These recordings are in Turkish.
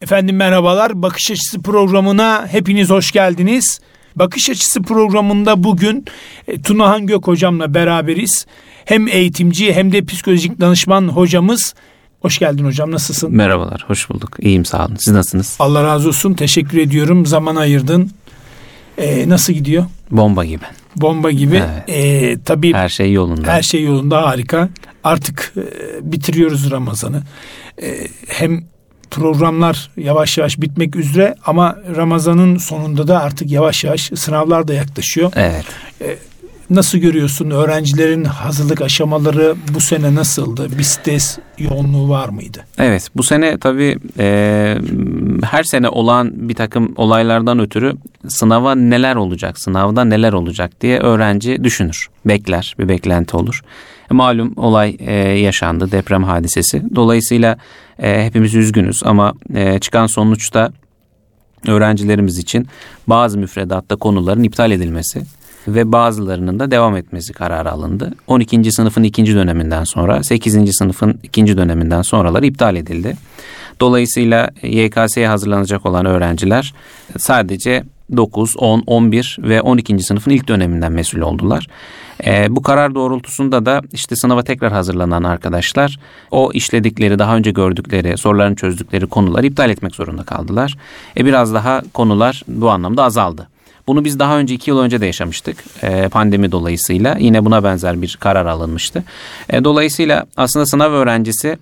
Efendim merhabalar. Bakış Açısı programına hepiniz hoş geldiniz. Bakış Açısı programında bugün e, Tunahan Gök hocamla beraberiz. Hem eğitimci hem de psikolojik danışman hocamız. Hoş geldin hocam nasılsın? Merhabalar hoş bulduk. İyiyim sağ olun. Siz nasılsınız? Allah razı olsun. Teşekkür ediyorum. Zaman ayırdın. Ee, nasıl gidiyor? Bomba gibi. Bomba gibi. Evet. Ee, tabii Her şey yolunda. her şey yolunda harika. Artık e, bitiriyoruz Ramazan'ı. E, hem programlar yavaş yavaş bitmek üzere ama Ramazan'ın sonunda da artık yavaş yavaş sınavlar da yaklaşıyor. Evet. Nasıl görüyorsun öğrencilerin hazırlık aşamaları bu sene nasıldı? Bir stres yoğunluğu var mıydı? Evet bu sene tabii e, her sene olan bir takım olaylardan ötürü sınava neler olacak, sınavda neler olacak diye öğrenci düşünür. Bekler, bir beklenti olur. E, malum olay e, yaşandı, deprem hadisesi. Dolayısıyla e, hepimiz üzgünüz ama e, çıkan sonuçta öğrencilerimiz için bazı müfredatta konuların iptal edilmesi ve bazılarının da devam etmesi kararı alındı. 12. sınıfın ikinci döneminden sonra 8. sınıfın ikinci döneminden sonraları iptal edildi. Dolayısıyla YKS'ye hazırlanacak olan öğrenciler sadece 9, 10, 11 ve 12. sınıfın ilk döneminden mesul oldular. Ee, bu karar doğrultusunda da işte sınava tekrar hazırlanan arkadaşlar o işledikleri daha önce gördükleri soruların çözdükleri konuları iptal etmek zorunda kaldılar. E biraz daha konular bu anlamda azaldı. Bunu biz daha önce iki yıl önce de yaşamıştık e, pandemi dolayısıyla. Yine buna benzer bir karar alınmıştı. E, dolayısıyla aslında sınav öğrencisi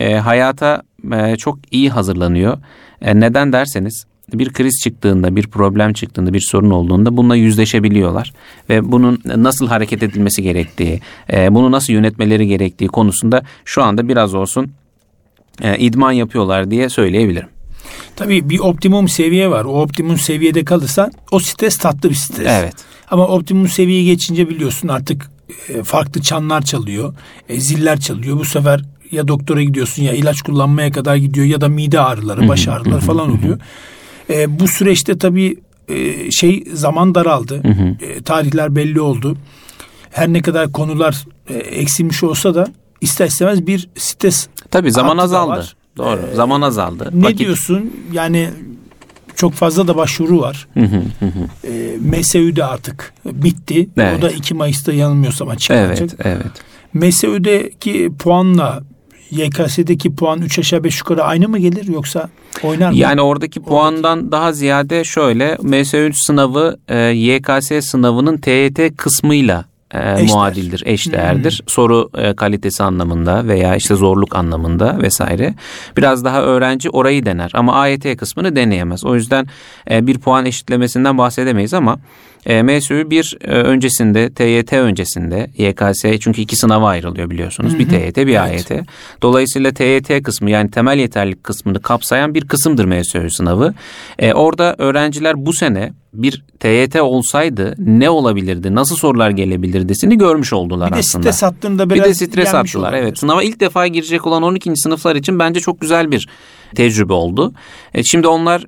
e, hayata e, çok iyi hazırlanıyor. E, neden derseniz bir kriz çıktığında, bir problem çıktığında, bir sorun olduğunda bununla yüzleşebiliyorlar. Ve bunun nasıl hareket edilmesi gerektiği, e, bunu nasıl yönetmeleri gerektiği konusunda şu anda biraz olsun e, idman yapıyorlar diye söyleyebilirim. Tabii bir optimum seviye var. O optimum seviyede kalırsan o stres tatlı bir stres. Evet. Ama optimum seviyeyi geçince biliyorsun artık e, farklı çanlar çalıyor. e, ziller çalıyor. Bu sefer ya doktora gidiyorsun ya ilaç kullanmaya kadar gidiyor ya da mide ağrıları, baş ağrıları falan oluyor. E, bu süreçte tabii e, şey zaman daraldı. E, tarihler belli oldu. Her ne kadar konular e, eksilmiş olsa da ister istemez bir stres Tabii zaman azaldı. var. Doğru. zaman azaldı. ne Vakit- diyorsun? Yani çok fazla da başvuru var. Hı hı, hı hı. E, MSÜ de artık bitti. Evet. O da 2 Mayıs'ta yanılmıyorsam açıklanacak. Evet, evet. MSÜ'deki puanla YKS'deki puan 3 aşağı 5 yukarı aynı mı gelir yoksa oynar mı? Yani oradaki puandan daha ziyade şöyle MSÜ sınavı e, YKS sınavının TYT kısmıyla e, Eşdeğer. muadildir, eşdeğerdir. Soru e, kalitesi anlamında veya işte zorluk anlamında vesaire. Biraz daha öğrenci orayı dener ama AYT kısmını deneyemez. O yüzden e, bir puan eşitlemesinden bahsedemeyiz ama e, MSÜ bir e, öncesinde, TYT öncesinde, YKS çünkü iki sınava ayrılıyor biliyorsunuz. Bir TYT, bir AYT. Dolayısıyla TYT kısmı yani temel yeterlilik kısmını kapsayan bir kısımdır MSÜ sınavı. E, orada öğrenciler bu sene bir TYT olsaydı ne olabilirdi, nasıl sorular gelebilirdisini görmüş oldular bir de aslında. stres attığında Bir biraz de stres attılar. olabilir. Evet. Sınava ilk defa girecek olan 12. sınıflar için bence çok güzel bir tecrübe oldu. E, şimdi onlar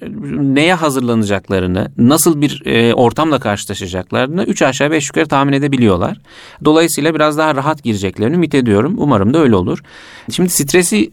neye hazırlanacaklarını, nasıl bir e, ortamla karşılaşacaklarını 3 aşağı 5 yukarı tahmin edebiliyorlar. Dolayısıyla biraz daha rahat gireceklerini ümit ediyorum. Umarım da öyle olur. Şimdi stresi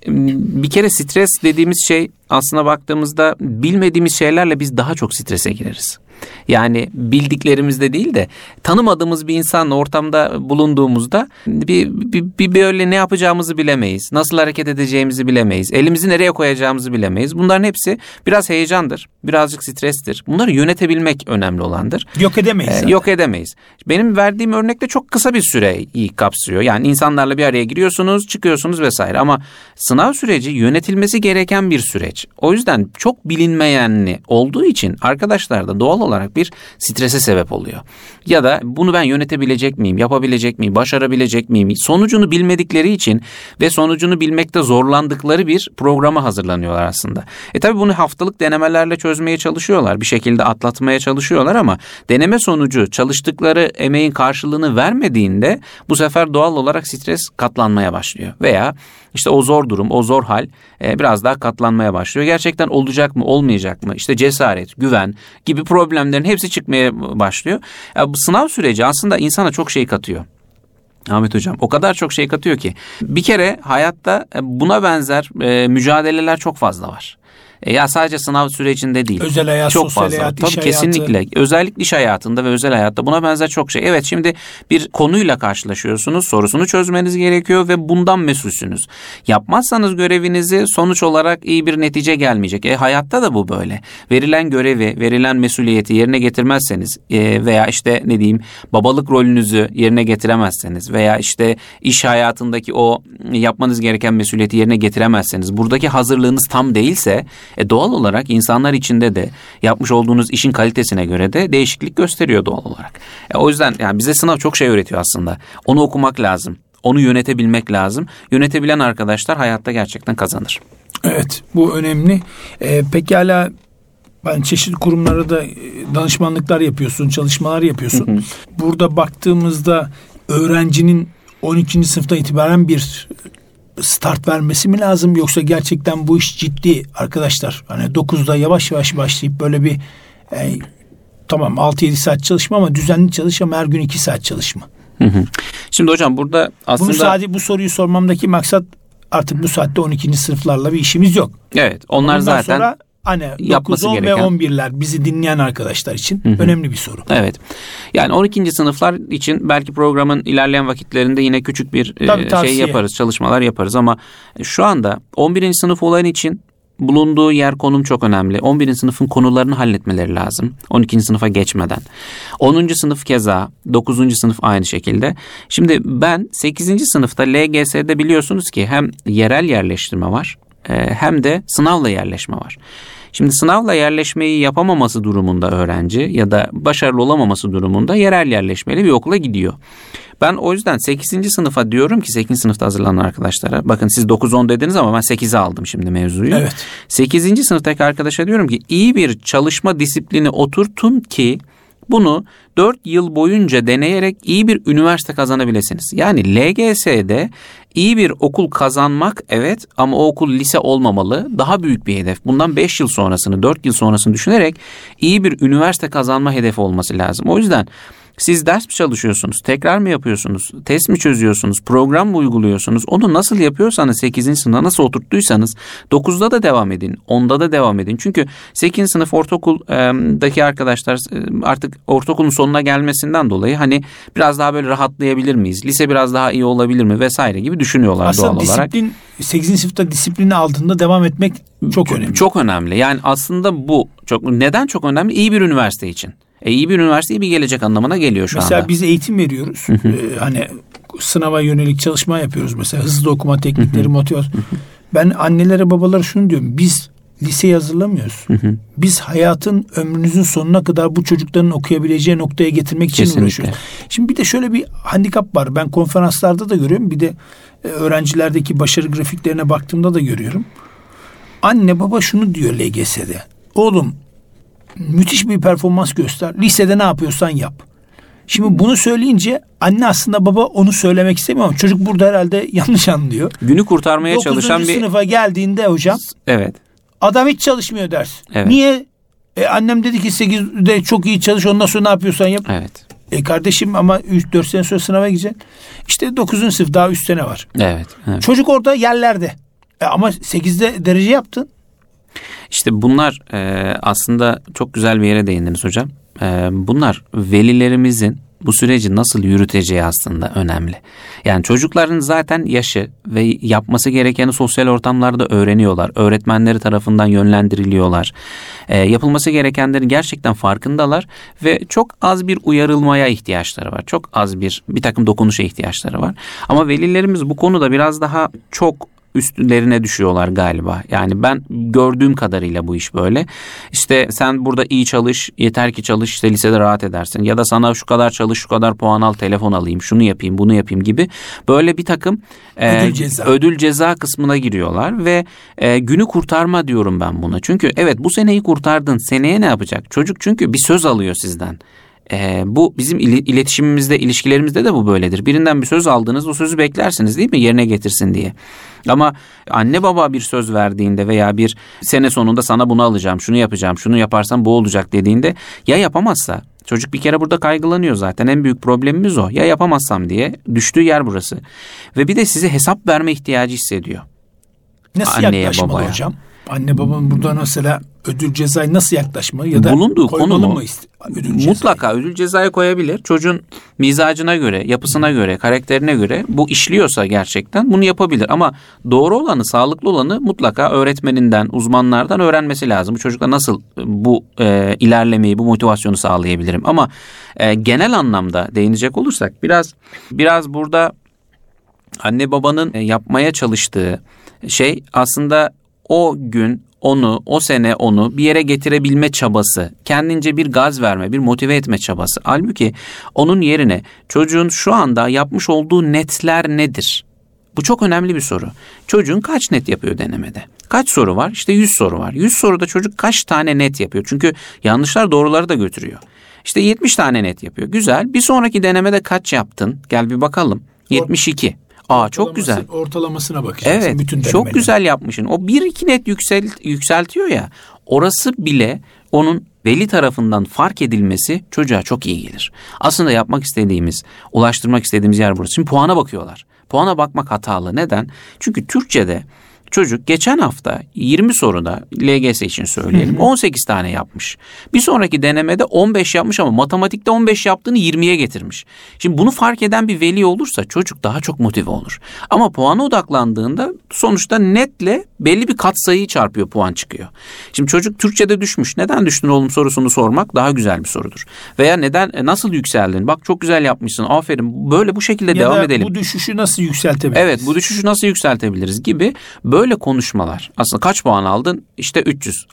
bir kere stres dediğimiz şey aslına baktığımızda bilmediğimiz şeylerle biz daha çok strese gireriz. Yani bildiklerimizde değil de tanımadığımız bir insanla ortamda bulunduğumuzda bir, bir, bir böyle ne yapacağımızı bilemeyiz. Nasıl hareket edeceğimizi bilemeyiz. Elimizi nereye koyacağımızı bilemeyiz. Bunların hepsi biraz heyecandır. Birazcık strestir. Bunları yönetebilmek önemli olandır. Yok edemeyiz. Ee, zaten. yok edemeyiz. Benim verdiğim örnekte çok kısa bir süreyi kapsıyor. Yani insanlarla bir araya giriyorsunuz, çıkıyorsunuz vesaire ama sınav süreci yönetilmesi gereken bir süreç. O yüzden çok bilinmeyenli olduğu için arkadaşlar da doğal olarak bir strese sebep oluyor. Ya da bunu ben yönetebilecek miyim, yapabilecek miyim, başarabilecek miyim? Sonucunu bilmedikleri için ve sonucunu bilmekte zorlandıkları bir programa hazırlanıyorlar aslında. E tabi bunu haftalık denemelerle çözmeye çalışıyorlar. Bir şekilde atlatmaya çalışıyorlar ama deneme sonucu çalıştıkları emeğin karşılığını vermediğinde bu sefer doğal olarak stres katlanmaya başlıyor. Veya işte o zor durum, o zor hal e, biraz daha katlanmaya başlıyor. Gerçekten olacak mı, olmayacak mı? İşte cesaret, güven gibi problemlerin hepsi çıkmaya başlıyor. Bu sınav süreci aslında insana çok şey katıyor. Ahmet Hocam o kadar çok şey katıyor ki bir kere hayatta buna benzer e, mücadeleler çok fazla var. E ya sadece sınav sürecinde değil. Özel hayat, çok sosyal fazla. hayat, Tabii iş kesinlikle. hayatı. Özellikle iş hayatında ve özel hayatta buna benzer çok şey. Evet şimdi bir konuyla karşılaşıyorsunuz. Sorusunu çözmeniz gerekiyor ve bundan mesulsünüz. Yapmazsanız görevinizi sonuç olarak iyi bir netice gelmeyecek. E hayatta da bu böyle. Verilen görevi, verilen mesuliyeti yerine getirmezseniz e, veya işte ne diyeyim babalık rolünüzü yerine getiremezseniz veya işte iş hayatındaki o yapmanız gereken mesuliyeti yerine getiremezseniz buradaki hazırlığınız tam değilse e, doğal olarak insanlar içinde de yapmış olduğunuz işin kalitesine göre de değişiklik gösteriyor doğal olarak. E, o yüzden yani bize sınav çok şey öğretiyor aslında. Onu okumak lazım. Onu yönetebilmek lazım. Yönetebilen arkadaşlar hayatta gerçekten kazanır. Evet bu önemli. Ee, pekala ben çeşitli kurumlara da e, danışmanlıklar yapıyorsun, çalışmalar yapıyorsun. Burada baktığımızda öğrencinin 12. sınıftan itibaren bir start vermesi mi lazım yoksa gerçekten bu iş ciddi arkadaşlar. Hani 9'da yavaş yavaş başlayıp böyle bir e, tamam 6-7 saat çalışma ama düzenli çalış ama her gün 2 saat çalışma. Hı hı. Şimdi hocam burada aslında Bunu sadece bu soruyu sormamdaki maksat artık bu saatte 12. sınıflarla bir işimiz yok. evet onlar Ondan zaten sonra hani 9, yapması 10 ve gereken- 11'ler bizi dinleyen arkadaşlar için önemli bir soru. Evet. Yani 12. sınıflar için belki programın ilerleyen vakitlerinde yine küçük bir e, Tabii, şey yaparız, çalışmalar yaparız ama şu anda 11. sınıf olan için bulunduğu yer konum çok önemli. 11. sınıfın konularını halletmeleri lazım. 12. sınıfa geçmeden. 10. sınıf keza, 9. sınıf aynı şekilde. Şimdi ben 8. sınıfta LGS'de biliyorsunuz ki hem yerel yerleştirme var e, hem de sınavla yerleşme var. Şimdi sınavla yerleşmeyi yapamaması durumunda öğrenci ya da başarılı olamaması durumunda yerel yerleşmeli bir okula gidiyor. Ben o yüzden 8. sınıfa diyorum ki 8. sınıfta hazırlanan arkadaşlara bakın siz 9-10 dediniz ama ben 8'e aldım şimdi mevzuyu. Evet. 8. sınıftaki arkadaşa diyorum ki iyi bir çalışma disiplini oturtun ki bunu 4 yıl boyunca deneyerek iyi bir üniversite kazanabilirsiniz. Yani LGS'de iyi bir okul kazanmak evet ama o okul lise olmamalı. Daha büyük bir hedef. Bundan 5 yıl sonrasını 4 yıl sonrasını düşünerek iyi bir üniversite kazanma hedefi olması lazım. O yüzden siz ders mi çalışıyorsunuz? Tekrar mı yapıyorsunuz? Test mi çözüyorsunuz? Program mı uyguluyorsunuz? Onu nasıl yapıyorsanız 8. sınıfta nasıl oturttuysanız 9'da da devam edin. 10'da da devam edin. Çünkü 8. sınıf ortaokuldaki arkadaşlar artık ortaokulun sonuna gelmesinden dolayı hani biraz daha böyle rahatlayabilir miyiz? Lise biraz daha iyi olabilir mi? Vesaire gibi düşünüyorlar Aslında doğal olarak. disiplin 8. sınıfta disiplini aldığında devam etmek çok önemli. Çok önemli. Yani aslında bu çok neden çok önemli? İyi bir üniversite için. E, iyi bir üniversite iyi bir gelecek anlamına geliyor şu Mesela anda. biz eğitim veriyoruz. Ee, hani sınava yönelik çalışma yapıyoruz mesela hızlı okuma teknikleri, motivasyon. Ben annelere babalara şunu diyorum. Biz liseyi hazırlamıyoruz. Biz hayatın ömrünüzün sonuna kadar bu çocukların okuyabileceği noktaya getirmek için Kesinlikle. uğraşıyoruz. Şimdi bir de şöyle bir handikap var. Ben konferanslarda da görüyorum. Bir de e, öğrencilerdeki başarı grafiklerine baktığımda da görüyorum. Anne baba şunu diyor LGS'de. Oğlum müthiş bir performans göster. Lisede ne yapıyorsan yap. Şimdi bunu söyleyince anne aslında baba onu söylemek istemiyor ama çocuk burada herhalde yanlış anlıyor. Günü kurtarmaya 9. çalışan bir sınıfa geldiğinde hocam evet. adam hiç çalışmıyor ders. Evet. Niye? E, annem dedi ki 8'de çok iyi çalış ondan sonra ne yapıyorsan yap. Evet. E kardeşim ama 3-4 sene sonra sınava gideceksin. İşte 9. sınıf daha 3 sene var. Evet. evet. Çocuk orada yerlerde. E, ama 8'de derece yaptın. İşte bunlar e, aslında çok güzel bir yere değindiniz hocam. E, bunlar velilerimizin bu süreci nasıl yürüteceği aslında önemli. Yani çocukların zaten yaşı ve yapması gerekeni sosyal ortamlarda öğreniyorlar. Öğretmenleri tarafından yönlendiriliyorlar. E, yapılması gerekenlerin gerçekten farkındalar ve çok az bir uyarılmaya ihtiyaçları var. Çok az bir bir takım dokunuşa ihtiyaçları var. Ama velilerimiz bu konuda biraz daha çok üstlerine düşüyorlar galiba. Yani ben gördüğüm kadarıyla bu iş böyle. İşte sen burada iyi çalış, yeter ki çalış, işte lisede rahat edersin. Ya da sana şu kadar çalış, şu kadar puan al, telefon alayım, şunu yapayım, bunu yapayım gibi. Böyle bir takım e, Ödül ceza. ödül ceza kısmına giriyorlar ve e, günü kurtarma diyorum ben buna. Çünkü evet bu seneyi kurtardın, seneye ne yapacak? Çocuk çünkü bir söz alıyor sizden. Ee, bu bizim iletişimimizde, ilişkilerimizde de bu böyledir. Birinden bir söz aldınız, o sözü beklersiniz değil mi? Yerine getirsin diye. Ama anne baba bir söz verdiğinde veya bir sene sonunda sana bunu alacağım, şunu yapacağım, şunu yaparsam bu olacak dediğinde ya yapamazsa Çocuk bir kere burada kaygılanıyor zaten. En büyük problemimiz o. Ya yapamazsam diye düştüğü yer burası. Ve bir de size hesap verme ihtiyacı hissediyor. Nasıl Anneye, yaklaşmalı babaya. hocam? Anne babanın burada mesela ödül cezayı nasıl yaklaşmalı ya da Bulunduğu konu mu? ist- ödül cezayı? Mutlaka ödül cezayı koyabilir. Çocuğun mizacına göre, yapısına göre, karakterine göre bu işliyorsa gerçekten bunu yapabilir. Ama doğru olanı, sağlıklı olanı mutlaka öğretmeninden, uzmanlardan öğrenmesi lazım. Bu çocukla nasıl bu e, ilerlemeyi, bu motivasyonu sağlayabilirim? Ama e, genel anlamda değinecek olursak biraz biraz burada anne babanın e, yapmaya çalıştığı şey aslında o gün onu, o sene onu bir yere getirebilme çabası, kendince bir gaz verme, bir motive etme çabası. Halbuki onun yerine çocuğun şu anda yapmış olduğu netler nedir? Bu çok önemli bir soru. Çocuğun kaç net yapıyor denemede? Kaç soru var? İşte 100 soru var. 100 soruda çocuk kaç tane net yapıyor? Çünkü yanlışlar doğruları da götürüyor. İşte 70 tane net yapıyor. Güzel. Bir sonraki denemede kaç yaptın? Gel bir bakalım. 72. Aa çok güzel. Ortalamasına bakacaksın. Evet bütün çok denemelerin. güzel yapmışsın. O bir iki net yüksel, yükseltiyor ya orası bile onun veli tarafından fark edilmesi çocuğa çok iyi gelir. Aslında yapmak istediğimiz, ulaştırmak istediğimiz yer burası. Şimdi puana bakıyorlar. Puana bakmak hatalı. Neden? Çünkü Türkçe'de çocuk geçen hafta 20 soruda LGS için söyleyelim 18 tane yapmış. Bir sonraki denemede 15 yapmış ama matematikte 15 yaptığını 20'ye getirmiş. Şimdi bunu fark eden bir veli olursa çocuk daha çok motive olur. Ama puana odaklandığında sonuçta netle belli bir katsayıyı çarpıyor puan çıkıyor. Şimdi çocuk Türkçe'de düşmüş. Neden düştün oğlum sorusunu sormak daha güzel bir sorudur. Veya neden e, nasıl yükseldin? Bak çok güzel yapmışsın. Aferin. Böyle bu şekilde Ya devam da edelim. bu düşüşü nasıl yükseltebiliriz? Evet bu düşüşü nasıl yükseltebiliriz gibi böyle konuşmalar. Aslında kaç puan aldın? İşte 300.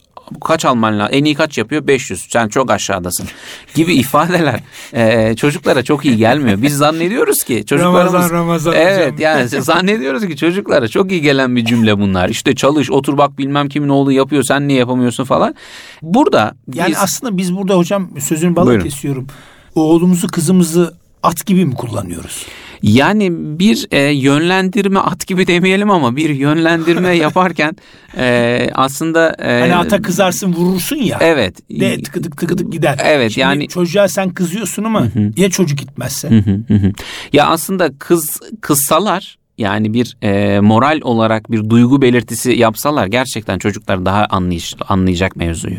Kaç alman lazım? En iyi kaç yapıyor? 500. Sen çok aşağıdasın. Gibi ifadeler e, çocuklara çok iyi gelmiyor. Biz zannediyoruz ki çocuklarımız... Ramazan, Ramazan Evet hocam. yani zannediyoruz ki çocuklara çok iyi gelen bir cümle bunlar. İşte çalış otur bak bilmem kimin oğlu yapıyor sen niye yapamıyorsun falan. Burada Yani biz... aslında biz burada hocam sözünü Buyurun. kesiyorum. Oğlumuzu kızımızı at gibi mi kullanıyoruz? Yani bir e, yönlendirme at gibi demeyelim ama bir yönlendirme yaparken e, aslında e, Hani ata kızarsın vurursun ya. evet De tıkıdık tıkıdık gider. Evet, Şimdi yani- çocuğa sen kızıyorsun ama ya çocuk gitmezse? Hı hı hı hı. ya aslında kız kızsalar yani bir e, moral olarak bir duygu belirtisi yapsalar gerçekten çocuklar daha anlayış, anlayacak mevzuyu.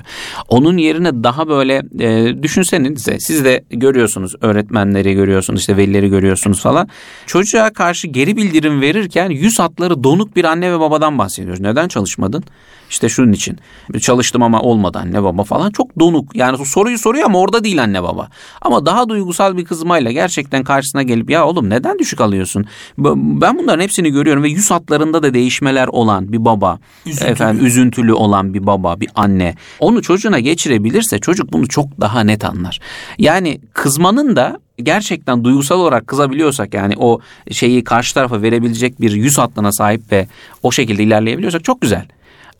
Onun yerine daha böyle e, düşünsenize siz de görüyorsunuz öğretmenleri görüyorsunuz işte velileri görüyorsunuz falan. Çocuğa karşı geri bildirim verirken yüz hatları donuk bir anne ve babadan bahsediyoruz. Neden çalışmadın? İşte şunun için. Çalıştım ama olmadı anne baba falan. Çok donuk. Yani soruyu soruyor ama orada değil anne baba. Ama daha duygusal bir kızmayla gerçekten karşısına gelip ya oğlum neden düşük alıyorsun? Ben bunların hepsini görüyorum ve yüz hatlarında da değişmeler olan bir baba, Üzüntülü. efendim üzüntülü olan bir baba, bir anne. Onu çocuğuna geçirebilirse çocuk bunu çok daha net anlar. Yani kızmanın da gerçekten duygusal olarak kızabiliyorsak yani o şeyi karşı tarafa verebilecek bir yüz hattına sahip ve o şekilde ilerleyebiliyorsak çok güzel.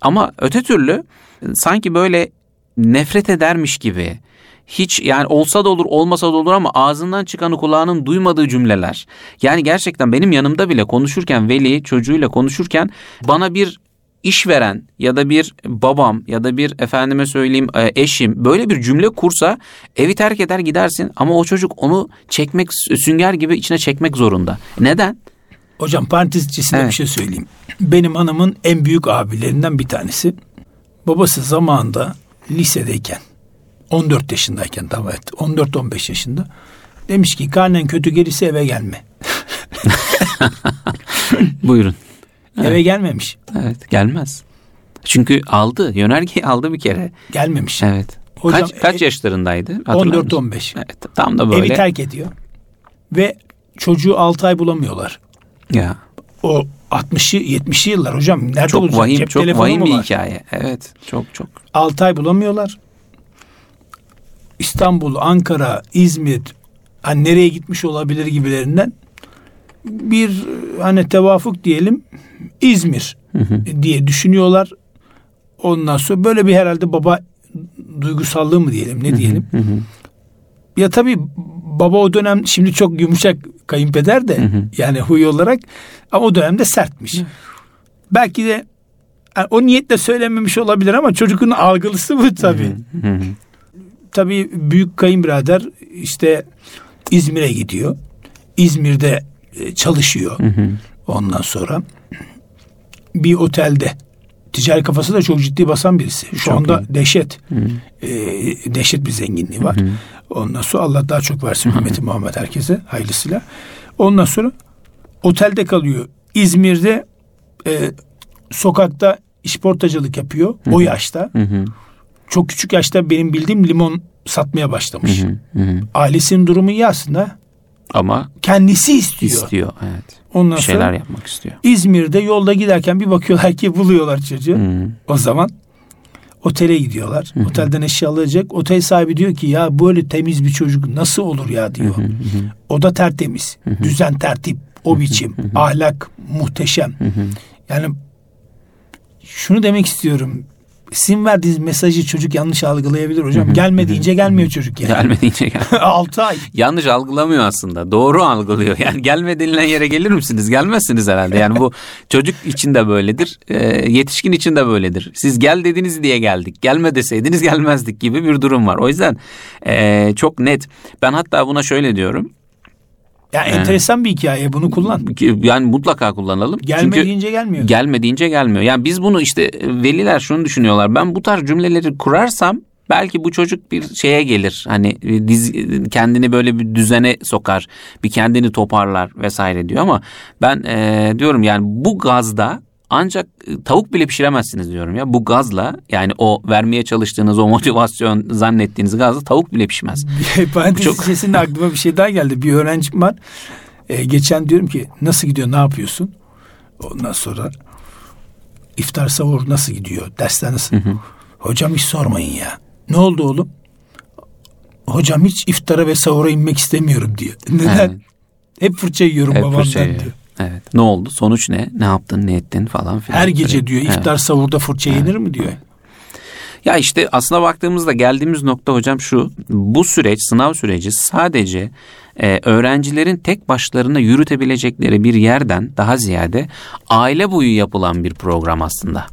Ama öte türlü sanki böyle nefret edermiş gibi hiç yani olsa da olur olmasa da olur ama ağzından çıkanı kulağının duymadığı cümleler. Yani gerçekten benim yanımda bile konuşurken veli çocuğuyla konuşurken bana bir işveren ya da bir babam ya da bir efendime söyleyeyim e, eşim böyle bir cümle kursa evi terk eder gidersin ama o çocuk onu çekmek sünger gibi içine çekmek zorunda. Neden? Hocam parantez içerisinde Evet. bir şey söyleyeyim. Benim hanımın en büyük abilerinden bir tanesi. Babası zamanında lisedeyken 14 yaşındayken tamam evet 14-15 yaşında demiş ki karnen kötü gelirse eve gelme. Buyurun. Eve gelmemiş. Evet gelmez. Çünkü aldı yönergeyi aldı bir kere. Gelmemiş. Evet. Hocam, kaç kaç e- yaşlarındaydı? Hatırlar mısın? 14-15. Evet, tam da böyle. Evi terk ediyor. Ve çocuğu 6 ay bulamıyorlar. Ya O 60'ı 70'li yıllar hocam. Nerede çok bulacak? vahim Cep çok vahim bir var? hikaye. Evet. Çok çok. 6 ay bulamıyorlar. İstanbul, Ankara, İzmir hani nereye gitmiş olabilir gibilerinden bir hani tevafuk diyelim İzmir diye düşünüyorlar. Ondan sonra böyle bir herhalde baba duygusallığı mı diyelim ne diyelim. Ya tabii baba o dönem şimdi çok yumuşak kayınpeder de yani huy olarak ama o dönemde sertmiş. Belki de yani o niyetle söylememiş olabilir ama çocuğun algılısı bu tabii. Hı hı. Tabii büyük kayınbirader işte İzmir'e gidiyor. İzmir'de e, çalışıyor. Ondan sonra bir otelde ticari kafası da çok ciddi basan birisi. Şu Çok anda iyi. dehşet. E, dehşet bir zenginliği var. Ondan sonra Allah daha çok versin ümmeti Muhammed herkese hayırlısıyla. Ondan sonra otelde kalıyor. İzmir'de e, sokakta işportacılık yapıyor. O yaşta. Hı hı. Çok küçük yaşta benim bildiğim limon satmaya başlamış. Hı hı. Ailesinin durumu iyi aslında. Ama Kendisi istiyor. istiyor evet. Ondan Bir şeyler sonra yapmak istiyor. İzmir'de yolda giderken bir bakıyorlar ki buluyorlar çocuğu. Hı. O zaman otele gidiyorlar. Otelden eşya alacak. Otel sahibi diyor ki ya böyle temiz bir çocuk nasıl olur ya diyor. O da tertemiz. Düzen tertip. O biçim. Ahlak muhteşem. Yani şunu demek istiyorum. Sizin verdiğiniz mesajı çocuk yanlış algılayabilir hocam. Gelme deyince gelmiyor çocuk yani. Gelme deyince gel. 6 ay. Yanlış algılamıyor aslında. Doğru algılıyor. Yani gelme denilen yere gelir misiniz? Gelmezsiniz herhalde. Yani bu çocuk için de böyledir. e, yetişkin için de böyledir. Siz gel dediniz diye geldik. Gelme deseydiniz gelmezdik gibi bir durum var. O yüzden e, çok net. Ben hatta buna şöyle diyorum. Ya enteresan bir hikaye bunu kullan. Yani mutlaka kullanalım. Gelme Çünkü deyince gelmiyor. gelme deyince gelmiyor. Yani biz bunu işte veliler şunu düşünüyorlar. Ben bu tarz cümleleri kurarsam belki bu çocuk bir şeye gelir. Hani diz, kendini böyle bir düzene sokar. Bir kendini toparlar vesaire diyor ama ben e, diyorum yani bu gazda ancak e, tavuk bile pişiremezsiniz diyorum ya. Bu gazla yani o vermeye çalıştığınız o motivasyon zannettiğiniz gazla tavuk bile pişmez. Parantez Çok- içerisinde aklıma bir şey daha geldi. Bir öğrencim var. Ee, geçen diyorum ki nasıl gidiyor ne yapıyorsun? Ondan sonra iftar sahur nasıl gidiyor? Dersler nasıl? Hocam hiç sormayın ya. Ne oldu oğlum? Hocam hiç iftara ve sahura inmek istemiyorum diyor. Neden? Evet. Hep fırça yiyorum Hep babamdan fırça diyor. Evet. Ne oldu? Sonuç ne? Ne yaptın? Ne ettin falan filan. Her gece diyor Evet. iftar sahurda fırça yenir mi diyor. Ya işte aslına baktığımızda geldiğimiz nokta hocam şu. Bu süreç, sınav süreci sadece e, öğrencilerin tek başlarına yürütebilecekleri bir yerden daha ziyade aile boyu yapılan bir program aslında.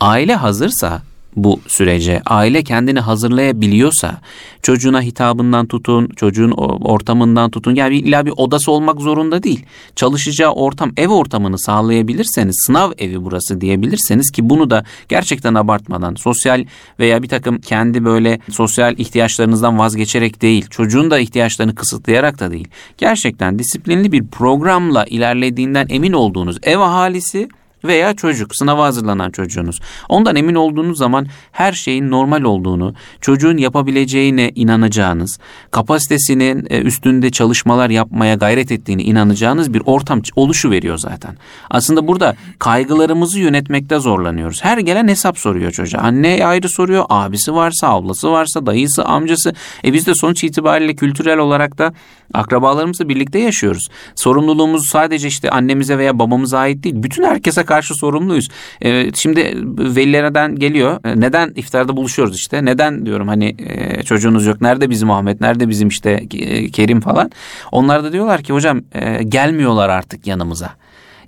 Aile hazırsa bu sürece, aile kendini hazırlayabiliyorsa, çocuğuna hitabından tutun, çocuğun ortamından tutun, yani illa bir odası olmak zorunda değil. Çalışacağı ortam, ev ortamını sağlayabilirseniz, sınav evi burası diyebilirseniz ki bunu da gerçekten abartmadan, sosyal veya bir takım kendi böyle sosyal ihtiyaçlarınızdan vazgeçerek değil, çocuğun da ihtiyaçlarını kısıtlayarak da değil, gerçekten disiplinli bir programla ilerlediğinden emin olduğunuz ev ahalisi, veya çocuk sınava hazırlanan çocuğunuz. Ondan emin olduğunuz zaman her şeyin normal olduğunu, çocuğun yapabileceğine inanacağınız, kapasitesinin e, üstünde çalışmalar yapmaya gayret ettiğini inanacağınız bir ortam oluşu veriyor zaten. Aslında burada kaygılarımızı yönetmekte zorlanıyoruz. Her gelen hesap soruyor çocuğa. Anne ayrı soruyor, abisi varsa, ablası varsa, dayısı, amcası. E biz de sonuç itibariyle kültürel olarak da akrabalarımızla birlikte yaşıyoruz. Sorumluluğumuz sadece işte annemize veya babamıza ait değil. Bütün herkese karşı sorumluyuz. Ee, şimdi velilerden geliyor. Ee, Neden iftarda buluşuyoruz işte? Neden diyorum hani e, çocuğunuz yok? Nerede bizim Ahmet? Nerede bizim işte e, Kerim falan? Onlar da diyorlar ki hocam e, gelmiyorlar artık yanımıza.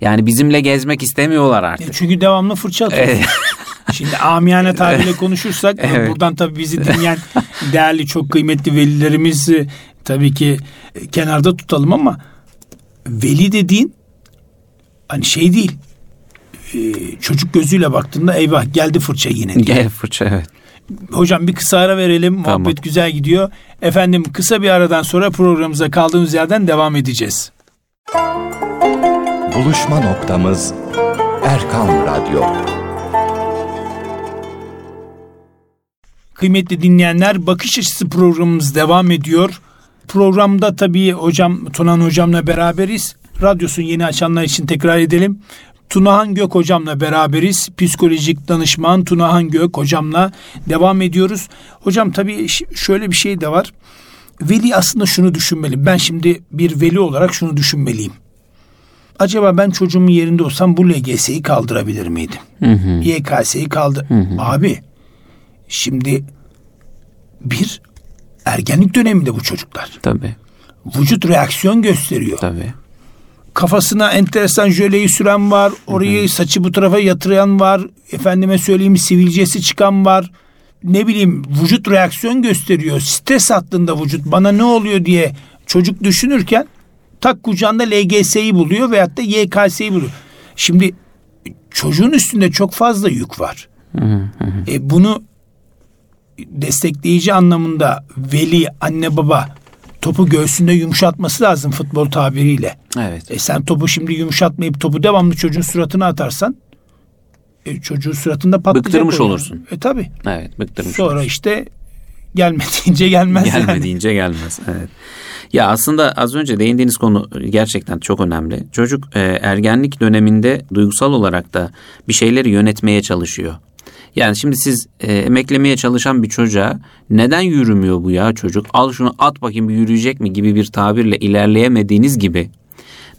Yani bizimle gezmek istemiyorlar E, artık. Çünkü devamlı fırça atıyor. Şimdi amiyane tabirle konuşursak Evet. buradan tabii bizi dinleyen değerli çok kıymetli velilerimizi tabii ki e, kenarda tutalım ama veli dediğin hani şey değil e, çocuk gözüyle baktığında eyvah geldi fırça yine. diye. Gel fırça evet. Hocam bir kısa ara verelim. Tamam. Muhabbet güzel gidiyor. Efendim kısa bir aradan sonra programımıza kaldığımız yerden devam edeceğiz. Buluşma noktamız Erkan Radyo. Kıymetli dinleyenler bakış açısı programımız devam ediyor. Programda tabii hocam Tunan hocamla beraberiz. Radyosunu yeni açanlar için tekrar edelim. Tunahan Gök hocamla beraberiz. Psikolojik danışman Tunahan Gök hocamla devam ediyoruz. Hocam tabii şöyle bir şey de var. Veli aslında şunu düşünmeli. Ben şimdi bir veli olarak şunu düşünmeliyim. Acaba ben çocuğumun yerinde olsam bu LGS'yi kaldırabilir miydim? YKS'yi kaldır. Abi Şimdi bir ergenlik döneminde bu çocuklar. Tabii. Vücut reaksiyon gösteriyor. Tabii. Kafasına enteresan jöleyi süren var. Orayı saçı bu tarafa yatıran var. Efendime söyleyeyim sivilcesi çıkan var. Ne bileyim vücut reaksiyon gösteriyor. Stres hattında vücut bana ne oluyor diye çocuk düşünürken tak kucağında LGS'yi buluyor veyahut da YKS'yi buluyor. Şimdi çocuğun üstünde çok fazla yük var. E, bunu destekleyici anlamında veli, anne baba topu göğsünde yumuşatması lazım futbol tabiriyle. Evet. E sen topu şimdi yumuşatmayıp topu devamlı çocuğun suratına atarsan e, çocuğun suratında patlayacak. Bıktırmış yani. olursun. E tabi. Evet, bıktırmış. Sonra olursun. işte gelmediğince gelmez yani. Gelmediğince gelmez. Evet. Ya aslında az önce değindiğiniz konu gerçekten çok önemli. Çocuk e, ergenlik döneminde duygusal olarak da bir şeyleri yönetmeye çalışıyor. Yani şimdi siz e, emeklemeye çalışan bir çocuğa neden yürümüyor bu ya çocuk? Al şunu at bakayım bir yürüyecek mi gibi bir tabirle ilerleyemediğiniz gibi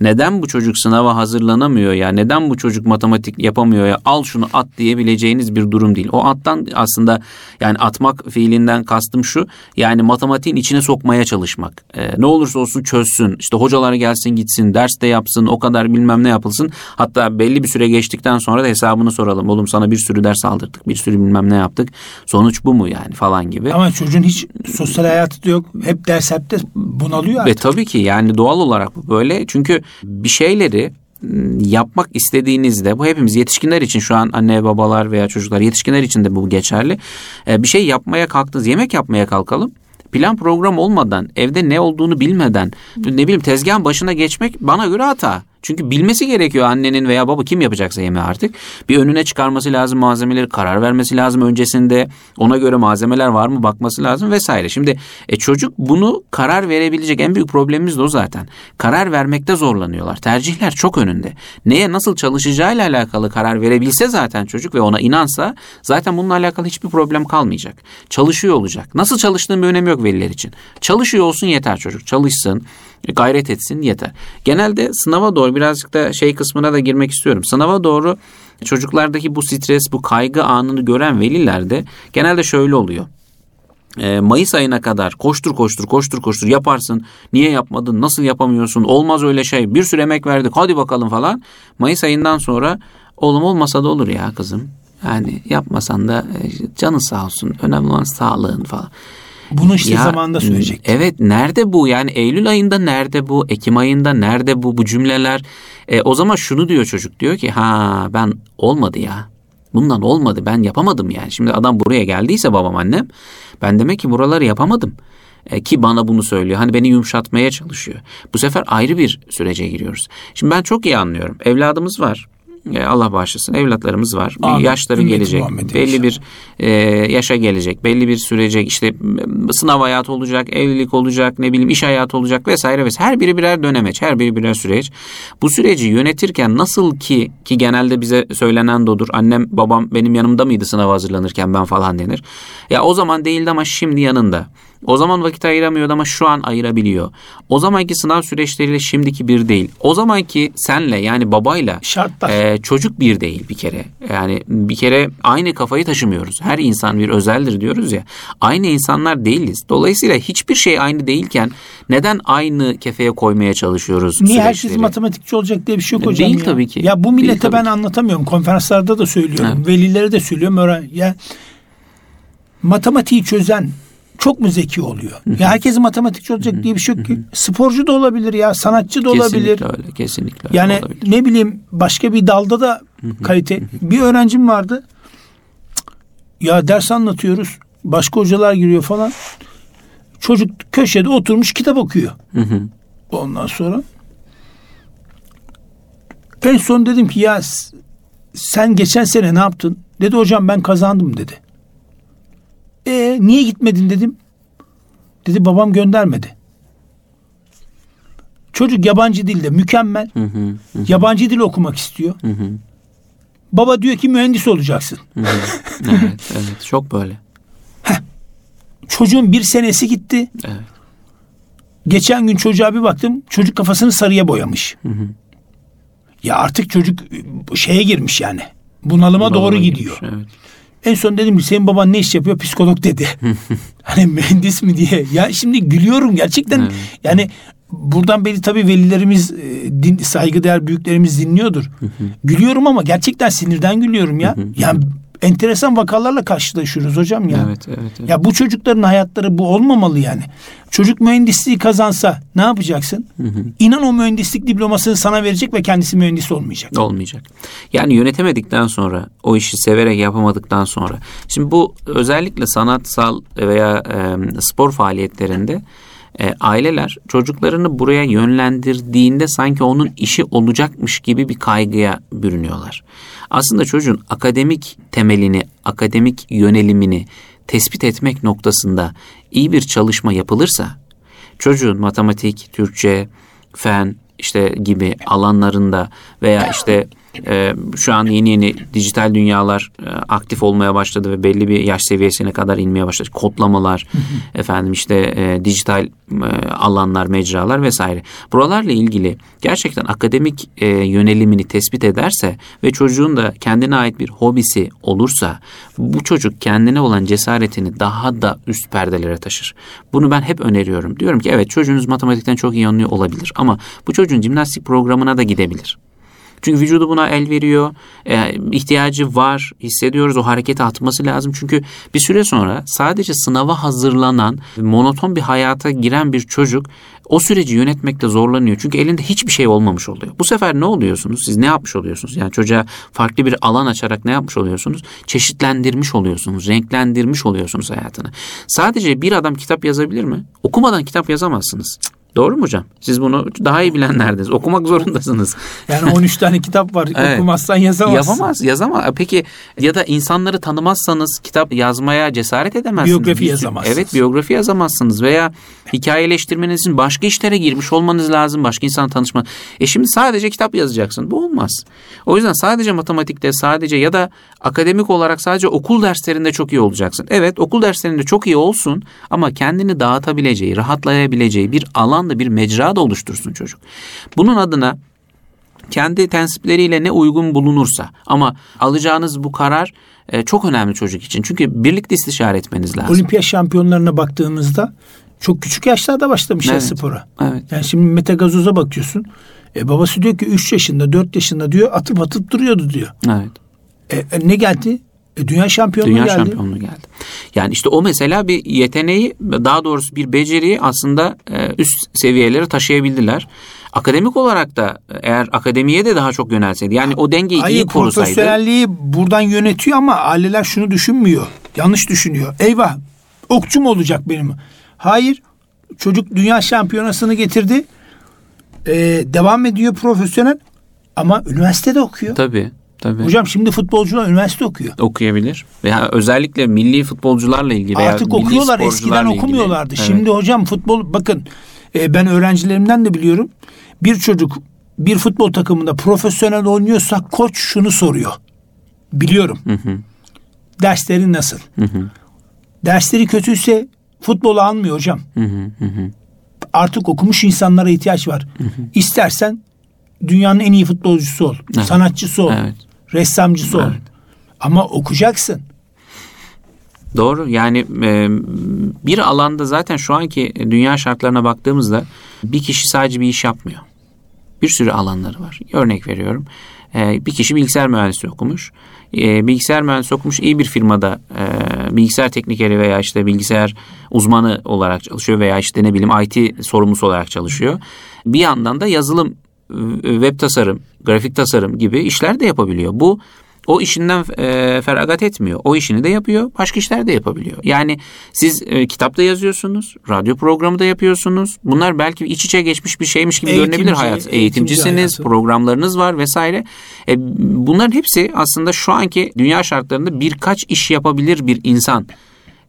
neden bu çocuk sınava hazırlanamıyor ya neden bu çocuk matematik yapamıyor ya al şunu at diyebileceğiniz bir durum değil. O attan aslında yani atmak fiilinden kastım şu yani matematiğin içine sokmaya çalışmak. Ee, ne olursa olsun çözsün işte hocaları gelsin gitsin ders de yapsın o kadar bilmem ne yapılsın. Hatta belli bir süre geçtikten sonra da hesabını soralım. Oğlum sana bir sürü ders aldırdık bir sürü bilmem ne yaptık sonuç bu mu yani falan gibi. Ama çocuğun hiç sosyal hayatı da yok. Hep ders hep de bunalıyor Ve artık. tabii ki yani doğal olarak bu böyle. Çünkü bir şeyleri m, yapmak istediğinizde bu hepimiz yetişkinler için şu an anne babalar veya çocuklar yetişkinler için de bu geçerli. Bir şey yapmaya kalktınız yemek yapmaya kalkalım. Plan program olmadan evde ne olduğunu bilmeden ne bileyim tezgahın başına geçmek bana göre hata. Çünkü bilmesi gerekiyor annenin veya baba kim yapacaksa yemeği artık. Bir önüne çıkarması lazım malzemeleri, karar vermesi lazım öncesinde. Ona göre malzemeler var mı bakması lazım vesaire. Şimdi e, çocuk bunu karar verebilecek en büyük problemimiz de o zaten. Karar vermekte zorlanıyorlar. Tercihler çok önünde. Neye nasıl çalışacağıyla alakalı karar verebilse zaten çocuk ve ona inansa zaten bununla alakalı hiçbir problem kalmayacak. Çalışıyor olacak. Nasıl çalıştığın bir önemi yok veliler için. Çalışıyor olsun yeter çocuk. Çalışsın, gayret etsin yeter. Genelde sınava doğru birazcık da şey kısmına da girmek istiyorum. Sınava doğru çocuklardaki bu stres, bu kaygı anını gören velilerde genelde şöyle oluyor. E, Mayıs ayına kadar koştur koştur koştur koştur yaparsın. Niye yapmadın? Nasıl yapamıyorsun? Olmaz öyle şey. Bir sürü emek verdik. Hadi bakalım falan. Mayıs ayından sonra oğlum olmasa da olur ya kızım. Yani yapmasan da e, canın sağ olsun. Önemli olan sağlığın falan. Bunu işte Ya, zamanında söyleyecek. Evet nerede bu? Yani Eylül ayında nerede bu? Ekim ayında nerede bu? Bu cümleler. E, o zaman şunu diyor çocuk diyor ki ha ben olmadı ya. Bundan olmadı ben yapamadım yani. Şimdi adam buraya geldiyse babam annem ben demek ki buraları yapamadım. E, ki bana bunu söylüyor. Hani beni yumuşatmaya çalışıyor. Bu sefer ayrı bir sürece giriyoruz. Şimdi ben çok iyi anlıyorum. Evladımız var Allah bağışlasın. Evlatlarımız var. Bir yaşları Ümmeti gelecek. Muhammed'e belli inşallah. bir e, yaşa gelecek. Belli bir sürece işte sınav hayatı olacak evlilik olacak ne bileyim iş hayatı olacak vesaire vesaire. Her biri birer dönemeç her biri birer süreç. Bu süreci yönetirken nasıl ki ki genelde bize söylenen de odur. Annem babam benim yanımda mıydı sınava hazırlanırken ben falan denir. Ya o zaman değildi ama şimdi yanında o zaman vakit ayıramıyordu ama şu an ayırabiliyor. O zamanki sınav süreçleriyle şimdiki bir değil. O zamanki senle yani babayla Şartlar. e, çocuk bir değil bir kere. Yani bir kere aynı kafayı taşımıyoruz. Her insan bir özeldir diyoruz ya. Aynı insanlar değiliz. Dolayısıyla hiçbir şey aynı değilken neden aynı kefeye koymaya çalışıyoruz Niye süreçleri? herkes matematikçi olacak diye bir şey yok hocam Değil ya. tabii ki. Ya bu millete ben ki. anlatamıyorum. Konferanslarda da söylüyorum. Evet. Velilere de söylüyorum. Ya matematiği çözen çok mu zeki oluyor? ya herkes matematikçi olacak diye bir şey yok ki. Sporcu da olabilir ya, sanatçı da olabilir. Kesinlikle öyle. Kesinlikle öyle Yani olabilir. ne bileyim başka bir dalda da kalite. bir öğrencim vardı. Ya ders anlatıyoruz. Başka hocalar giriyor falan. Çocuk köşede oturmuş kitap okuyor. Ondan sonra en son dedim ki ya sen geçen sene ne yaptın? Dedi hocam ben kazandım dedi. E niye gitmedin dedim. Dedi babam göndermedi. Çocuk yabancı dilde mükemmel. Hı hı. Hı Yabancı dil okumak istiyor. hı. hı. Baba diyor ki mühendis olacaksın. evet, evet. Çok böyle. Çocuğun bir senesi gitti. Evet. Geçen gün çocuğa bir baktım. Çocuk kafasını sarıya boyamış. Hı hı. Ya artık çocuk e, şeye girmiş yani. Bunalıma doğru Bunalıma gidiyor. girmiş, Evet. En son dedim ki senin baban ne iş yapıyor? Psikolog dedi. hani mühendis mi diye. Ya şimdi gülüyorum gerçekten. Evet. Yani buradan beri tabii velilerimiz, e, din, saygıdeğer büyüklerimiz dinliyordur. Gülüyorum ama gerçekten sinirden gülüyorum ya. Yani enteresan vakalarla karşılaşıyoruz hocam ya. Evet, evet, evet. Ya bu çocukların hayatları bu olmamalı yani. Çocuk mühendisliği kazansa ne yapacaksın? İnan o mühendislik diplomasını sana verecek ve kendisi mühendis olmayacak. Olmayacak. Yani yönetemedikten sonra, o işi severek yapamadıktan sonra. Şimdi bu özellikle sanatsal veya e, spor faaliyetlerinde e, aileler çocuklarını buraya yönlendirdiğinde sanki onun işi olacakmış gibi bir kaygıya bürünüyorlar. Aslında çocuğun akademik temelini, akademik yönelimini tespit etmek noktasında iyi bir çalışma yapılırsa çocuğun matematik, Türkçe, fen işte gibi alanlarında veya işte e, şu an yeni yeni dijital dünyalar e, aktif olmaya başladı ve belli bir yaş seviyesine kadar inmeye başladı. Kodlamalar, efendim işte e, dijital e, alanlar, mecralar vesaire. Buralarla ilgili gerçekten akademik e, yönelimini tespit ederse ve çocuğun da kendine ait bir hobisi olursa bu çocuk kendine olan cesaretini daha da üst perdelere taşır. Bunu ben hep öneriyorum. Diyorum ki evet çocuğunuz matematikten çok iyi anlıyor olabilir ama bu çocuğun jimnastik programına da gidebilir. Çünkü vücudu buna el veriyor. E, ihtiyacı var. Hissediyoruz o hareketi atması lazım. Çünkü bir süre sonra sadece sınava hazırlanan monoton bir hayata giren bir çocuk o süreci yönetmekte zorlanıyor. Çünkü elinde hiçbir şey olmamış oluyor. Bu sefer ne oluyorsunuz? Siz ne yapmış oluyorsunuz? Yani çocuğa farklı bir alan açarak ne yapmış oluyorsunuz? Çeşitlendirmiş oluyorsunuz. Renklendirmiş oluyorsunuz hayatını. Sadece bir adam kitap yazabilir mi? Okumadan kitap yazamazsınız. Doğru mu hocam? Siz bunu daha iyi bilenlerdiniz. Okumak zorundasınız. Yani 13 tane kitap var. Evet. Okumazsan yazamazsın. Yapamaz, yazamaz. Peki ya da insanları tanımazsanız kitap yazmaya cesaret edemezsiniz. Biyografi yazamazsınız. Evet, biyografi yazamazsınız veya hikayeleştirmeniz için başka işlere girmiş olmanız lazım. Başka insan tanışma. E şimdi sadece kitap yazacaksın. Bu olmaz. O yüzden sadece matematikte sadece ya da akademik olarak sadece okul derslerinde çok iyi olacaksın. Evet, okul derslerinde çok iyi olsun ama kendini dağıtabileceği, rahatlayabileceği bir alanda bir mecra da oluştursun çocuk. Bunun adına kendi tensipleriyle ne uygun bulunursa ama alacağınız bu karar e, çok önemli çocuk için. Çünkü birlikte istişare etmeniz lazım. Olimpiyat şampiyonlarına baktığımızda çok küçük yaşlarda başlamışlar Evet. spora. Evet. Yani şimdi Mete Gazoz'a bakıyorsun. E, babası diyor ki 3 yaşında 4 yaşında diyor atıp atıp duruyordu diyor. Evet. E, e, ne geldi? E, dünya şampiyonluğu Dünya geldi. şampiyonluğu geldi. Yani işte o mesela bir yeteneği daha doğrusu bir beceriyi aslında e, üst seviyelere taşıyabildiler. Akademik olarak da eğer akademiye de daha çok yönelseydi yani o dengeyi iyi Hayır korusaydı. profesyonelliği buradan yönetiyor ama aileler şunu düşünmüyor. Yanlış düşünüyor. Eyvah okçu mu olacak benim? Hayır çocuk dünya şampiyonasını getirdi. E, devam ediyor profesyonel ama üniversitede okuyor. Tabii tabii. Hocam şimdi futbolcular üniversite okuyor. okuyabilir. Veya özellikle milli futbolcularla ilgili Artık okuyorlar. Eskiden ilgili. okumuyorlardı. Evet. Şimdi hocam futbol bakın e, ben öğrencilerimden de biliyorum. Bir çocuk bir futbol takımında profesyonel oynuyorsa koç şunu soruyor. Biliyorum. Dersleri nasıl? Dersleri kötüyse futbolu almıyor hocam. Artık okumuş insanlara ihtiyaç var. İstersen dünyanın en iyi futbolcusu ol. Evet. Sanatçısı ol. Evet. Ressamcısı ol. Evet. Ama okuyacaksın. Doğru yani e, bir alanda zaten şu anki dünya şartlarına baktığımızda bir kişi sadece bir iş yapmıyor. Bir sürü alanları var. Örnek veriyorum. E, bir kişi bilgisayar mühendisliği okumuş. E, bilgisayar mühendisliği okumuş iyi bir firmada e, bilgisayar teknikeri veya işte bilgisayar uzmanı olarak çalışıyor veya işte ne bileyim IT sorumlusu olarak çalışıyor. Bir yandan da yazılım, web tasarım, grafik tasarım gibi işler de yapabiliyor. Bu o işinden e, feragat etmiyor. O işini de yapıyor, başka işler de yapabiliyor. Yani siz e, kitap da yazıyorsunuz, radyo programı da yapıyorsunuz. Bunlar belki iç içe geçmiş bir şeymiş gibi Eğitimci, görünebilir hayat. eğitimci Eğitimcisiniz, hayatı. programlarınız var vesaire. E, bunların hepsi aslında şu anki dünya şartlarında birkaç iş yapabilir bir insan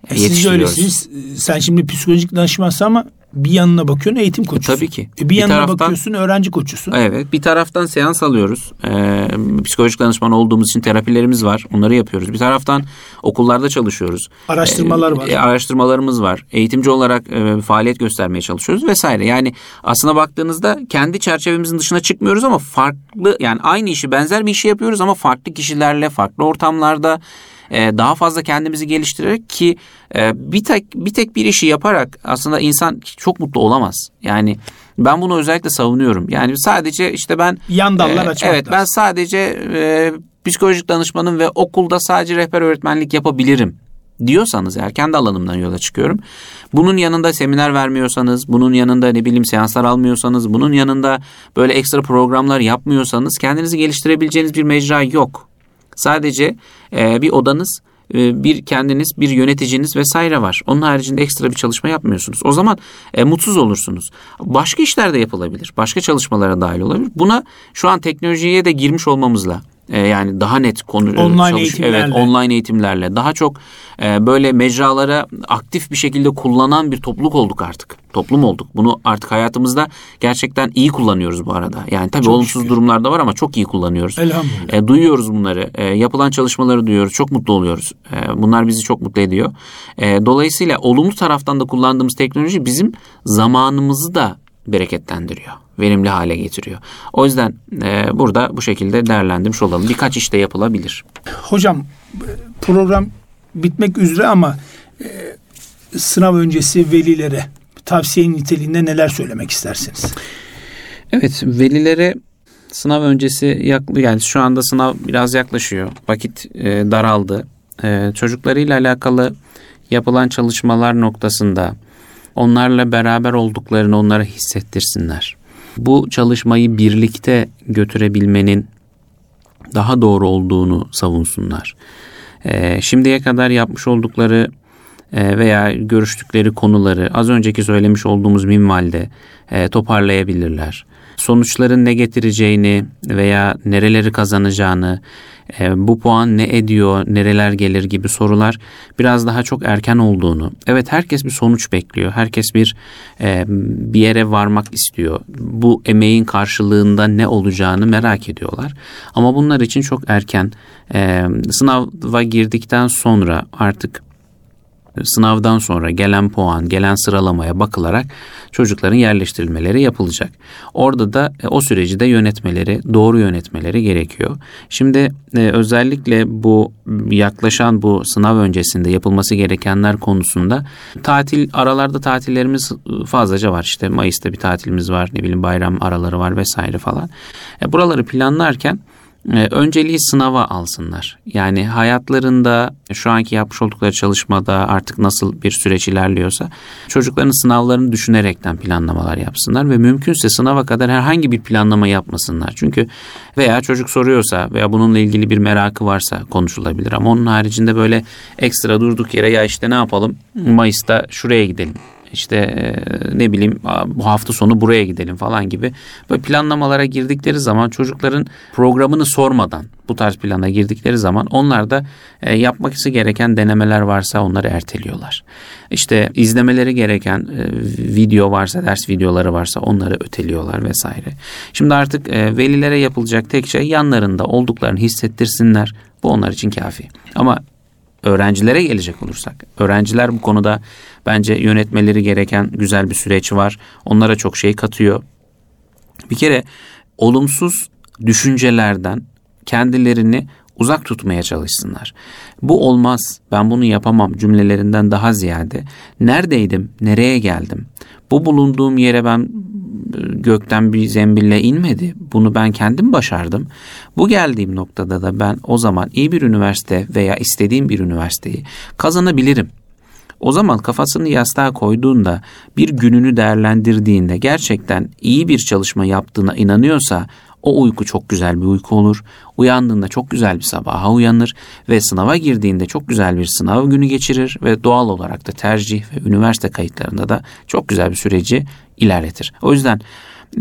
E, Siz öylesiniz. Sen şimdi psikolojik danışmansın ama bir yanına bakıyorsun eğitim koçusun. Tabii ki. E, bir, Bir yanına taraftan- bakıyorsun öğrenci koçusun. Evet bir taraftan seans alıyoruz. Ee, psikolojik danışman olduğumuz için terapilerimiz var. Onları yapıyoruz. Bir taraftan okullarda çalışıyoruz. Araştırmalar Ee, var. e, araştırmalarımız var. Eğitimci olarak e, faaliyet göstermeye çalışıyoruz vesaire. Yani aslına baktığınızda kendi çerçevemizin dışına çıkmıyoruz ama farklı yani aynı işi benzer bir işi yapıyoruz ama farklı kişilerle farklı ortamlarda e, daha fazla kendimizi geliştirerek ki e, bir tek bir tek bir işi yaparak aslında insan çok mutlu olamaz. Yani ben bunu özellikle savunuyorum. Yani sadece işte ben Yan dallar e, açmak Evet ben sadece e, psikolojik danışmanım ve okulda sadece rehber öğretmenlik yapabilirim diyorsanız eğer kendi alanımdan yola çıkıyorum. Bunun yanında seminer vermiyorsanız, bunun yanında ne bileyim seanslar almıyorsanız, bunun yanında böyle ekstra programlar yapmıyorsanız kendinizi geliştirebileceğiniz bir mecra yok. Sadece e, bir odanız, e, bir kendiniz, bir yöneticiniz vesaire var. Onun haricinde ekstra bir çalışma yapmıyorsunuz. O zaman e, mutsuz olursunuz. Başka işler de yapılabilir. Başka çalışmalara dahil olabilir. Buna şu an teknolojiye de girmiş olmamızla e, yani daha net konu online çalış, eğitimlerle. evet online eğitimlerle daha çok e, böyle mecralara aktif bir şekilde kullanan bir topluluk olduk artık. Toplum olduk. Bunu artık hayatımızda gerçekten iyi kullanıyoruz bu arada. Yani tabii Çok olumsuz şükür. durumlar da var ama çok iyi kullanıyoruz. Elhamdülillah. E, duyuyoruz bunları. E, yapılan çalışmaları duyuyoruz. Çok mutlu oluyoruz. E, bunlar bizi çok mutlu ediyor. E, dolayısıyla olumlu taraftan da kullandığımız teknoloji bizim zamanımızı da bereketlendiriyor. Verimli hale getiriyor. O yüzden e, burada bu şekilde değerlendirmiş olalım. Birkaç işte yapılabilir. Hocam program bitmek üzere ama e, sınav öncesi velilere tavsiye niteliğinde neler söylemek istersiniz? Evet velilere sınav öncesi yaklı yani şu anda sınav biraz yaklaşıyor. Vakit e, daraldı. E, çocuklarıyla alakalı yapılan çalışmalar noktasında onlarla beraber olduklarını onlara hissettirsinler. Bu çalışmayı birlikte götürebilmenin daha doğru olduğunu savunsunlar. E, şimdiye kadar yapmış oldukları e, veya görüştükleri konuları az önceki söylemiş olduğumuz minvalde e, toparlayabilirler. Sonuçların ne getireceğini veya nereleri kazanacağını, e, bu puan ne ediyor, nereler gelir gibi sorular biraz daha çok erken olduğunu. Evet herkes bir sonuç bekliyor. Herkes bir e, bir yere varmak istiyor. Bu emeğin karşılığında ne olacağını merak ediyorlar. Ama bunlar için çok erken. E, sınava girdikten sonra artık sınavdan sonra gelen puan, gelen sıralamaya bakılarak çocukların yerleştirilmeleri yapılacak. Orada da e, o süreci de yönetmeleri, doğru yönetmeleri gerekiyor. Şimdi e, özellikle bu yaklaşan bu sınav öncesinde yapılması gerekenler konusunda tatil aralarda tatillerimiz fazlaca var. İşte Mayıs'ta bir tatilimiz var, ne bileyim bayram araları var vesaire falan. E, buraları planlarken e, önceliği sınava alsınlar. Yani hayatlarında şu anki yapmış oldukları çalışmada artık nasıl bir süreç ilerliyorsa çocukların sınavlarını düşünerekten planlamalar yapsınlar ve mümkünse sınava kadar herhangi bir planlama yapmasınlar. Çünkü veya çocuk soruyorsa veya bununla ilgili bir merakı varsa konuşulabilir ama onun haricinde böyle ekstra durduk yere ya işte ne yapalım Mayıs'ta şuraya gidelim işte e, ne bileyim bu hafta sonu buraya gidelim falan gibi böyle planlamalara girdikleri zaman çocukların programını sormadan bu tarz plana girdikleri zaman onlar da e, gereken denemeler varsa onları erteliyorlar. İşte izlemeleri gereken e, video varsa ders videoları varsa onları öteliyorlar vesaire. Şimdi artık velilere yapılacak tek şey yanlarında olduklarını hissettirsinler. Bu onlar için kafi. Ama öğrencilere gelecek olursak, öğrenciler bu konuda bence yönetmeleri gereken güzel bir süreç var. Onlara çok şey katıyor. Bir kere olumsuz düşüncelerden kendilerini uzak tutmaya çalışsınlar. Bu olmaz, ben bunu yapamam cümlelerinden daha ziyade neredeydim, nereye geldim? Bu bulunduğum yere ben gökten bir zembille inmedi. Bunu ben kendim başardım. Bu geldiğim noktada da ben o zaman iyi bir üniversite veya istediğim bir üniversiteyi kazanabilirim. O zaman kafasını yastığa koyduğunda bir gününü değerlendirdiğinde gerçekten iyi bir çalışma yaptığına inanıyorsa o uyku çok güzel bir uyku olur. Uyandığında çok güzel bir sabaha uyanır ve sınava girdiğinde çok güzel bir sınav günü geçirir ve doğal olarak da tercih ve üniversite kayıtlarında da çok güzel bir süreci ilerletir. O yüzden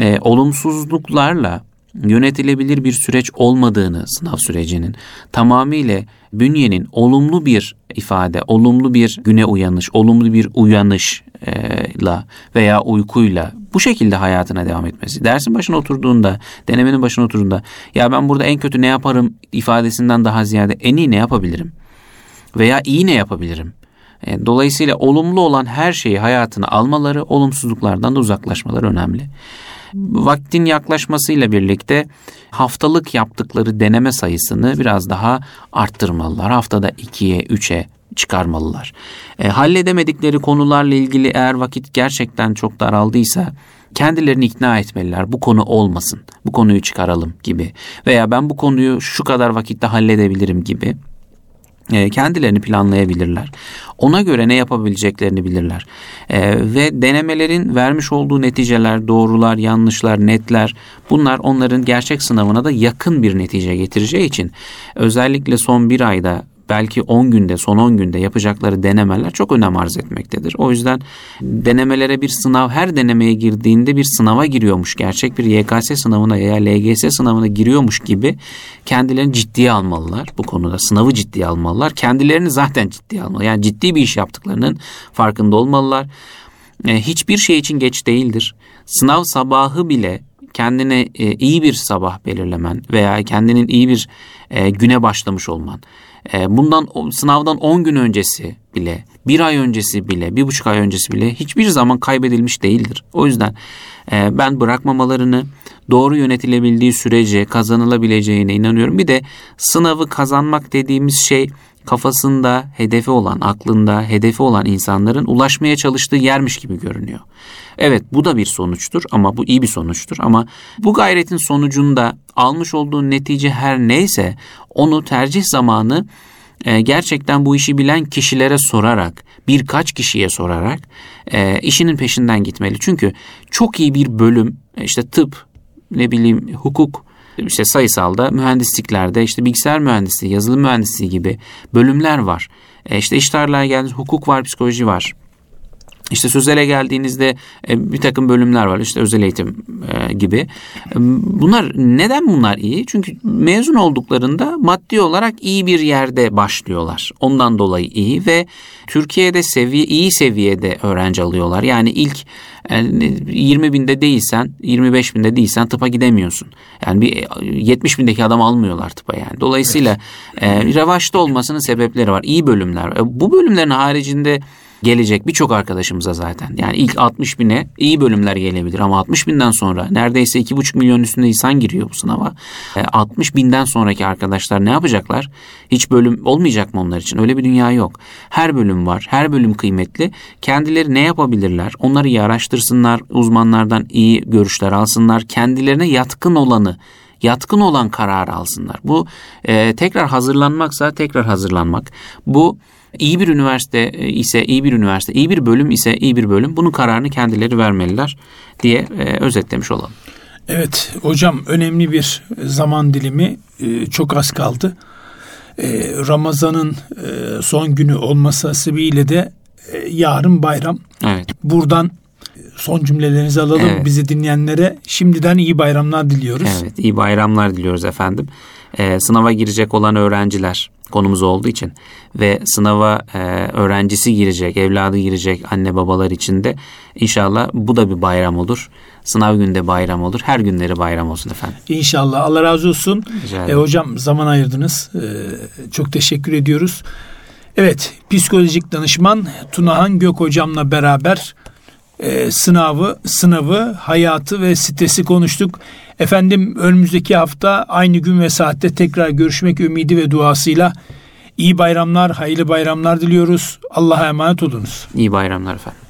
e, olumsuzluklarla yönetilebilir bir süreç olmadığını sınav sürecinin tamamıyla bünyenin olumlu bir ifade, olumlu bir güne uyanış, olumlu bir uyanışla veya uykuyla bu şekilde hayatına devam etmesi. Dersin başına oturduğunda, denemenin başına oturduğunda ya ben burada en kötü ne yaparım ifadesinden daha ziyade en iyi ne yapabilirim? Veya iyi ne yapabilirim? E, dolayısıyla olumlu olan her şeyi hayatına almaları, olumsuzluklardan da uzaklaşmaları önemli. Vaktin yaklaşmasıyla birlikte haftalık yaptıkları deneme sayısını biraz daha arttırmalılar. Haftada 2'ye, 3'e çıkarmalılar. E, halledemedikleri konularla ilgili eğer vakit gerçekten çok daraldıysa kendilerini ikna etmeliler. Bu konu olmasın. Bu konuyu çıkaralım gibi. Veya ben bu konuyu şu kadar vakitte halledebilirim gibi e, kendilerini planlayabilirler. Ona göre ne yapabileceklerini bilirler. E, ve denemelerin vermiş olduğu neticeler, doğrular, yanlışlar, netler bunlar onların gerçek sınavına da yakın bir netice getireceği için özellikle son bir ayda belki 10 günde son 10 günde yapacakları denemeler çok önem arz etmektedir. O yüzden denemelere bir sınav her denemeye girdiğinde bir sınava giriyormuş. Gerçek bir YKS sınavına veya LGS sınavına giriyormuş gibi kendilerini ciddiye almalılar. Bu konuda sınavı ciddiye almalılar. Kendilerini zaten ciddiye almalı. Yani ciddi bir iş yaptıklarının farkında olmalılar. E, hiçbir şey için geç değildir. Sınav sabahı bile kendine e, iyi bir sabah belirlemen veya kendinin iyi bir e, güne başlamış olman bundan sınavdan 10 gün öncesi bile, bir ay öncesi bile, bir buçuk ay öncesi bile hiçbir zaman kaybedilmiş değildir. O yüzden e, ben bırakmamalarını doğru yönetilebildiği sürece kazanılabileceğine inanıyorum. Bir de sınavı kazanmak dediğimiz şey kafasında hedefi olan, aklında hedefi olan insanların ulaşmaya çalıştığı yermiş gibi görünüyor. Evet bu da bir sonuçtur ama bu iyi bir sonuçtur ama bu gayretin sonucunda almış olduğun netice her neyse onu tercih zamanı e, gerçekten bu işi bilen kişilere sorarak, birkaç kişiye sorarak e, işinin peşinden gitmeli. Çünkü çok iyi bir bölüm, işte tıp, ne bileyim hukuk, işte sayısalda, mühendisliklerde, işte bilgisayar mühendisliği, yazılım mühendisliği gibi bölümler var. E, işte iş tarlaya geldiğiniz hukuk var, psikoloji var. İşte sözele geldiğinizde e, bir takım bölümler var işte özel eğitim e, gibi. E, bunlar neden bunlar iyi? Çünkü mezun olduklarında maddi olarak iyi bir yerde başlıyorlar. Ondan dolayı iyi ve Türkiye'de seviye iyi seviyede öğrenci alıyorlar. Yani ilk 20 binde değilsen 25 binde değilsen tıpa gidemiyorsun. Yani bir 70 bindeki adam almıyorlar tıpa yani. Dolayısıyla evet. e, revaçta olmasının sebepleri var. İyi bölümler. E, bu bölümlerin haricinde gelecek birçok arkadaşımıza zaten. Yani ilk 60 bine iyi bölümler gelebilir ama 60 binden sonra neredeyse 2,5 milyon üstünde insan giriyor bu sınava. 60 e, binden sonraki arkadaşlar ne yapacaklar? Hiç bölüm olmayacak mı onlar için? Öyle bir dünya yok. Her bölüm var. Her bölüm kıymetli. Kendileri ne yapabilirler? Onları iyi araştırsınlar. Uzmanlardan iyi görüşler alsınlar. Kendilerine yatkın olanı yatkın olan karar alsınlar. Bu e, tekrar hazırlanmaksa tekrar hazırlanmak. Bu İyi bir üniversite e, ise iyi bir üniversite, iyi bir bölüm ise iyi bir bölüm. Bunun kararını kendileri vermeliler diye e, özetlemiş olalım. Evet hocam önemli bir zaman dilimi e, çok az kaldı. Ramazan'ın son günü olması hasebiyle de yarın bayram. Evet. Buradan son cümlelerinizi alalım evet. bizi dinleyenlere. Şimdiden iyi bayramlar diliyoruz. Evet iyi bayramlar diliyoruz efendim. Ee, sınava girecek olan öğrenciler konumuz olduğu için ve sınava e, öğrencisi girecek, evladı girecek anne babalar için de inşallah bu da bir bayram olur. Sınav günde bayram olur. Her günleri bayram olsun efendim. İnşallah. Allah razı olsun. E, hocam zaman ayırdınız. E, çok teşekkür ediyoruz. Evet, psikolojik danışman Tunahan Gök hocamla beraber e, sınavı, sınavı, hayatı ve stresi konuştuk. Efendim önümüzdeki hafta aynı gün ve saatte tekrar görüşmek ümidi ve duasıyla iyi bayramlar, hayırlı bayramlar diliyoruz. Allah'a emanet olunuz. İyi bayramlar efendim.